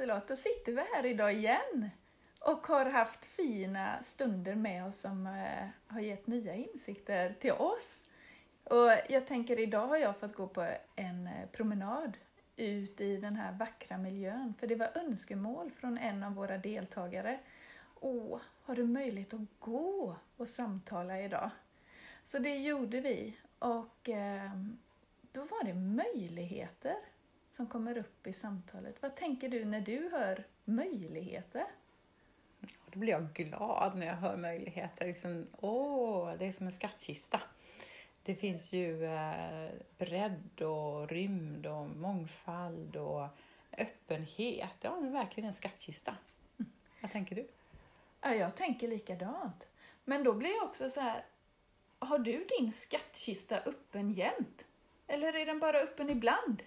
Liselott, då sitter vi här idag igen och har haft fina stunder med oss som eh, har gett nya insikter till oss. Och jag tänker idag har jag fått gå på en eh, promenad ut i den här vackra miljön, för det var önskemål från en av våra deltagare. Åh, har du möjlighet att gå och samtala idag? Så det gjorde vi och eh, då var det möjligheter som kommer upp i samtalet. Vad tänker du när du hör möjligheter? Då blir jag glad när jag hör möjligheter. Liksom, åh, det är som en skattkista. Det finns ju eh, bredd och rymd och mångfald och öppenhet. Ja, det är verkligen en skattkista. Vad tänker du? Ja, jag tänker likadant. Men då blir jag också så här, har du din skattkista öppen jämt? Eller är den bara öppen ibland?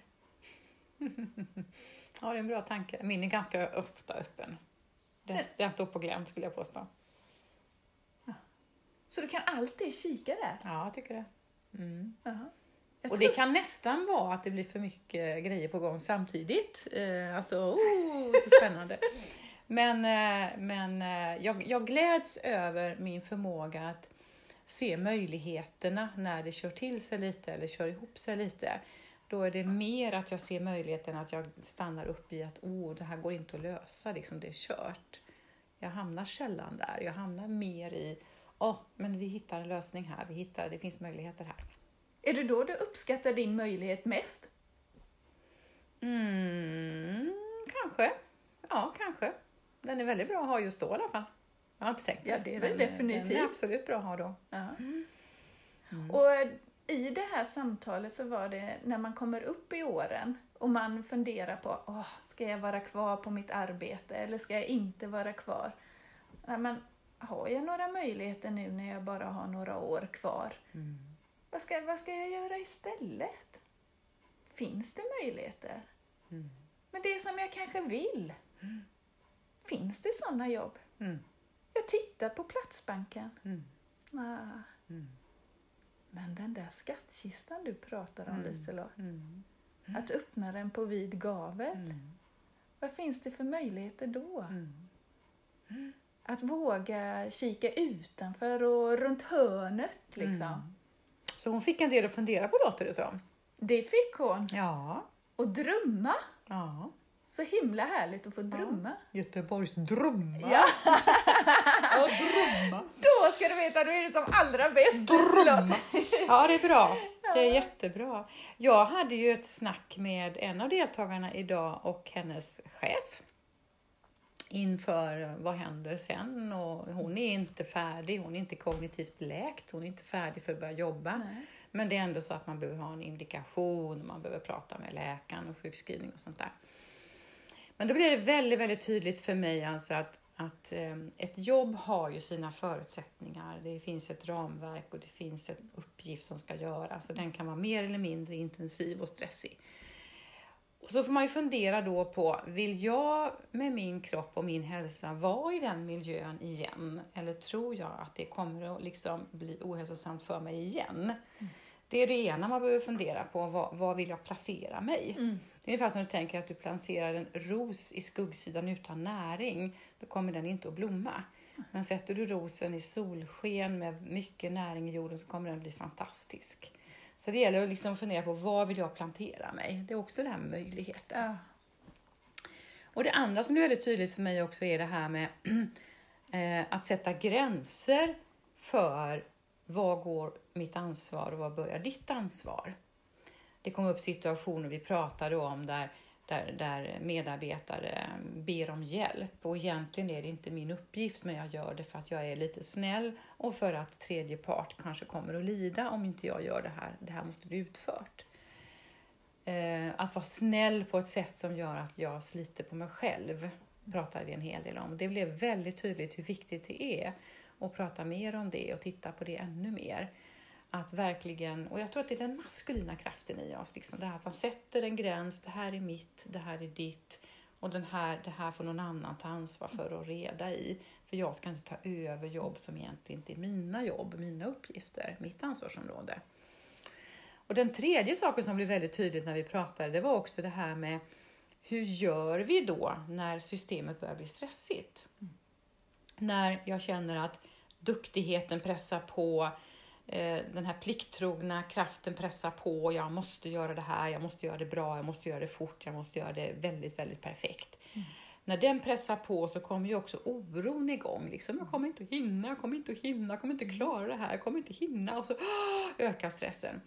ja, det är en bra tanke. Min är ganska ofta öppen. Den, den står på glänt skulle jag påstå. Ja. Så du kan alltid kika där? Ja, jag tycker det. Mm. Uh Och tror... det kan nästan vara att det blir för mycket grejer på gång samtidigt. Eh, alltså, oh, så spännande. men eh, men eh, jag, jag gläds över min förmåga att se möjligheterna när det kör till sig lite eller kör ihop sig lite. Då är det mer att jag ser möjligheten att jag stannar upp i att oh, det här går inte att lösa, liksom, det är kört. Jag hamnar sällan där, jag hamnar mer i oh, men vi hittar en lösning här, vi hittar, det finns möjligheter här. Är det då du uppskattar din möjlighet mest? Mm, kanske. Ja, kanske. Den är väldigt bra att ha just då i alla fall. Jag har inte tänkt Ja, det är det definitivt. Den är absolut bra att ha då. Ja. Mm. Och i det här samtalet så var det när man kommer upp i åren och man funderar på, Åh, ska jag vara kvar på mitt arbete eller ska jag inte vara kvar? Ja, men, har jag några möjligheter nu när jag bara har några år kvar? Mm. Vad, ska, vad ska jag göra istället? Finns det möjligheter? Mm. Men det som jag kanske vill, mm. finns det sådana jobb? Mm. Jag tittar på Platsbanken. Mm. Ah. Mm. Men den där skattkistan du pratar om, mm. Liselott. Mm. Att öppna den på vid gavel. Mm. Vad finns det för möjligheter då? Mm. Att våga kika utanför och runt hörnet liksom. Mm. Så hon fick en del att fundera på låter det som. Det fick hon. Ja. Och drömma. Ja. Så himla härligt att få drömma. Ja. Göteborgs drömma. Ja, drömma. Då ska du veta, då är det som allra bäst. Ja, det är bra. Det är jättebra. Jag hade ju ett snack med en av deltagarna idag och hennes chef inför vad händer sen och hon är inte färdig, hon är inte kognitivt läkt, hon är inte färdig för att börja jobba. Nej. Men det är ändå så att man behöver ha en indikation, man behöver prata med läkaren och sjukskrivning och sånt där. Men då blir det väldigt, väldigt tydligt för mig alltså att, att eh, ett jobb har ju sina förutsättningar. Det finns ett ramverk och det finns en uppgift som ska göras och den kan vara mer eller mindre intensiv och stressig. Och så får man ju fundera då på, vill jag med min kropp och min hälsa vara i den miljön igen? Eller tror jag att det kommer att liksom bli ohälsosamt för mig igen? Mm. Det är det ena man behöver fundera på, var, var vill jag placera mig? Mm. Det är ungefär som du tänker att du placerar en ros i skuggsidan utan näring, då kommer den inte att blomma. Men sätter du rosen i solsken med mycket näring i jorden så kommer den bli fantastisk. Så det gäller att liksom fundera på var vill jag plantera mig? Det är också det här med möjligheter. Ja. Och det andra som är väldigt tydligt för mig också är det här med eh, att sätta gränser för var går mitt ansvar och var börjar ditt ansvar? Det kom upp situationer vi pratade om där, där, där medarbetare ber om hjälp och egentligen är det inte min uppgift men jag gör det för att jag är lite snäll och för att tredje part kanske kommer att lida om inte jag gör det här. Det här måste bli utfört. Eh, att vara snäll på ett sätt som gör att jag sliter på mig själv pratade vi en hel del om. Det blev väldigt tydligt hur viktigt det är och prata mer om det och titta på det ännu mer. Att verkligen, och jag tror att det är den maskulina kraften i oss, liksom det här att man sätter en gräns, det här är mitt, det här är ditt och den här, det här får någon annan ta ansvar för och reda i. För jag ska inte ta över jobb som egentligen inte är mina jobb, mina uppgifter, mitt ansvarsområde. Och den tredje saken som blev väldigt tydligt när vi pratade, det var också det här med hur gör vi då när systemet börjar bli stressigt? Mm. När jag känner att duktigheten pressar på, eh, den här plikttrogna kraften pressar på, jag måste göra det här, jag måste göra det bra, jag måste göra det fort, jag måste göra det väldigt, väldigt perfekt. Mm. När den pressar på så kommer ju också oron igång. Liksom, jag kommer inte att hinna, jag kommer inte att hinna, jag kommer inte att klara det här, jag kommer inte att hinna och så ökar stressen.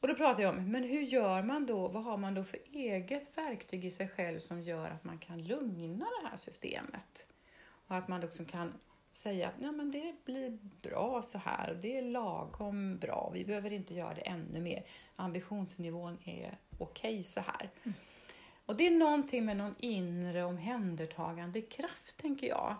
Och då pratar jag om, men hur gör man då? Vad har man då för eget verktyg i sig själv som gör att man kan lugna det här systemet? Och att man liksom kan säga att men det blir bra så här, det är lagom bra, vi behöver inte göra det ännu mer. Ambitionsnivån är okej okay så här. Mm. Och det är någonting med någon inre omhändertagande kraft, tänker jag,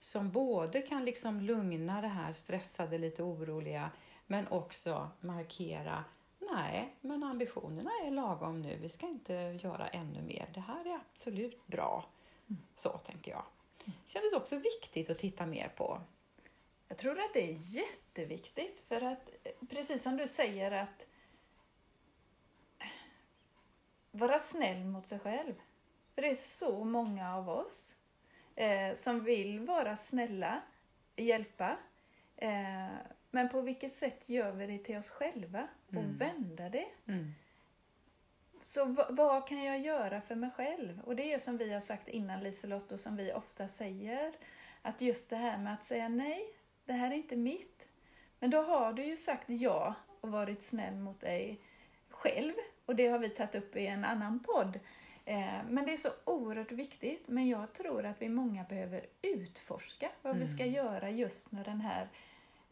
som både kan liksom lugna det här stressade, lite oroliga, men också markera Nej, men ambitionerna är lagom nu. Vi ska inte göra ännu mer. Det här är absolut bra. Mm. Så tänker jag. Det kändes också viktigt att titta mer på. Jag tror att det är jätteviktigt för att precis som du säger att vara snäll mot sig själv. För det är så många av oss eh, som vill vara snälla, hjälpa. Eh, men på vilket sätt gör vi det till oss själva och mm. vända det? Mm. Så vad kan jag göra för mig själv? Och det är som vi har sagt innan Liselott och som vi ofta säger, att just det här med att säga nej, det här är inte mitt. Men då har du ju sagt ja och varit snäll mot dig själv. Och det har vi tagit upp i en annan podd. Eh, men det är så oerhört viktigt. Men jag tror att vi många behöver utforska vad mm. vi ska mm. göra just när den här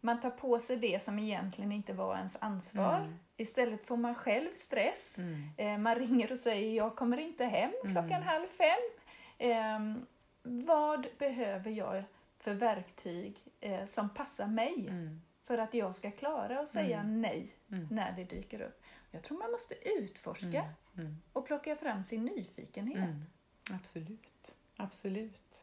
man tar på sig det som egentligen inte var ens ansvar. Mm. Istället får man själv stress. Mm. Eh, man ringer och säger jag kommer inte hem mm. klockan mm. halv fem. Eh, vad behöver jag för verktyg eh, som passar mig mm. för att jag ska klara att säga mm. nej när det dyker upp? Jag tror man måste utforska och plocka fram sin nyfikenhet. Absolut, absolut.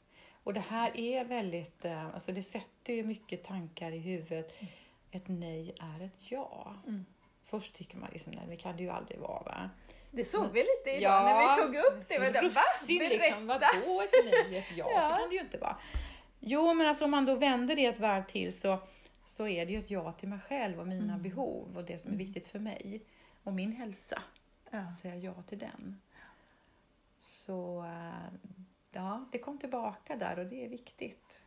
Och det här är väldigt, eh, alltså det sätter ju mycket tankar i huvudet. Mm. Ett nej är ett ja. Mm. Först tycker man liksom, nej det kan det ju aldrig vara va. Det såg vi lite idag ja, när vi tog upp det. Men russin va? liksom, vadå ett nej, ett ja? ja? Så kan det ju inte vara. Jo, men alltså om man då vänder det ett varv till så, så är det ju ett ja till mig själv och mina mm. behov och det som är mm. viktigt för mig. Och min hälsa. Ja. Säga ja till den. Så eh, ja, det kom tillbaka där och det är viktigt.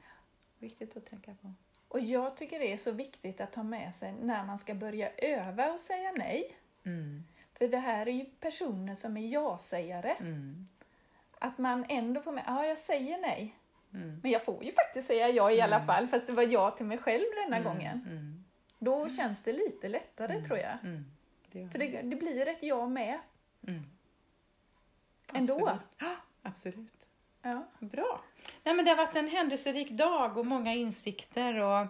Viktigt att tänka på. Och jag tycker det är så viktigt att ha med sig när man ska börja öva och säga nej. Mm. För det här är ju personer som är ja-sägare. Mm. Att man ändå får med, ja jag säger nej. Mm. Men jag får ju faktiskt säga ja i alla mm. fall, fast det var ja till mig själv denna mm. gången. Mm. Då känns det lite lättare tror jag. Det För det, det, blir ett ja med. Ändå. Absolut. Absolut. Ja. Bra. Nej, men det har varit en händelserik dag och många insikter. och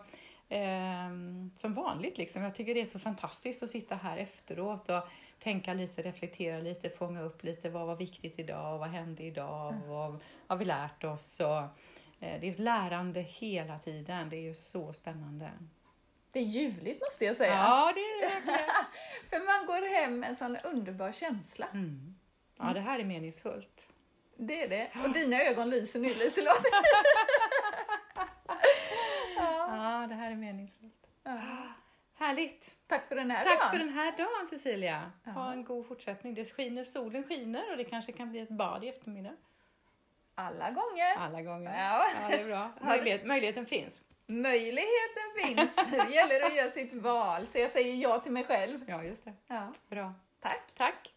eh, Som vanligt. Liksom. Jag tycker det är så fantastiskt att sitta här efteråt och tänka lite, reflektera lite, fånga upp lite. Vad var viktigt idag? och Vad hände idag? Mm. Vad har vi lärt oss? Och, eh, det är ett lärande hela tiden. Det är ju så spännande. Det är ljuvligt måste jag säga. Ja, det är det För man går hem med en sån underbar känsla. Mm. Ja, det här är meningsfullt. Det är det. Och dina ögon lyser nu Liselott. ja. ja, det här är meningsfullt. Ja. Härligt! Tack för den här Tack dagen. för den här dagen Cecilia. Ja. Ha en god fortsättning. Det skiner, solen skiner och det kanske kan bli ett bad i eftermiddag. Alla gånger. Alla gånger. Ja, ja det är bra. Möjlighet, möjligheten finns. Möjligheten finns. Det gäller att göra sitt val. Så jag säger ja till mig själv. Ja, just det. Ja. Bra. Tack. Tack.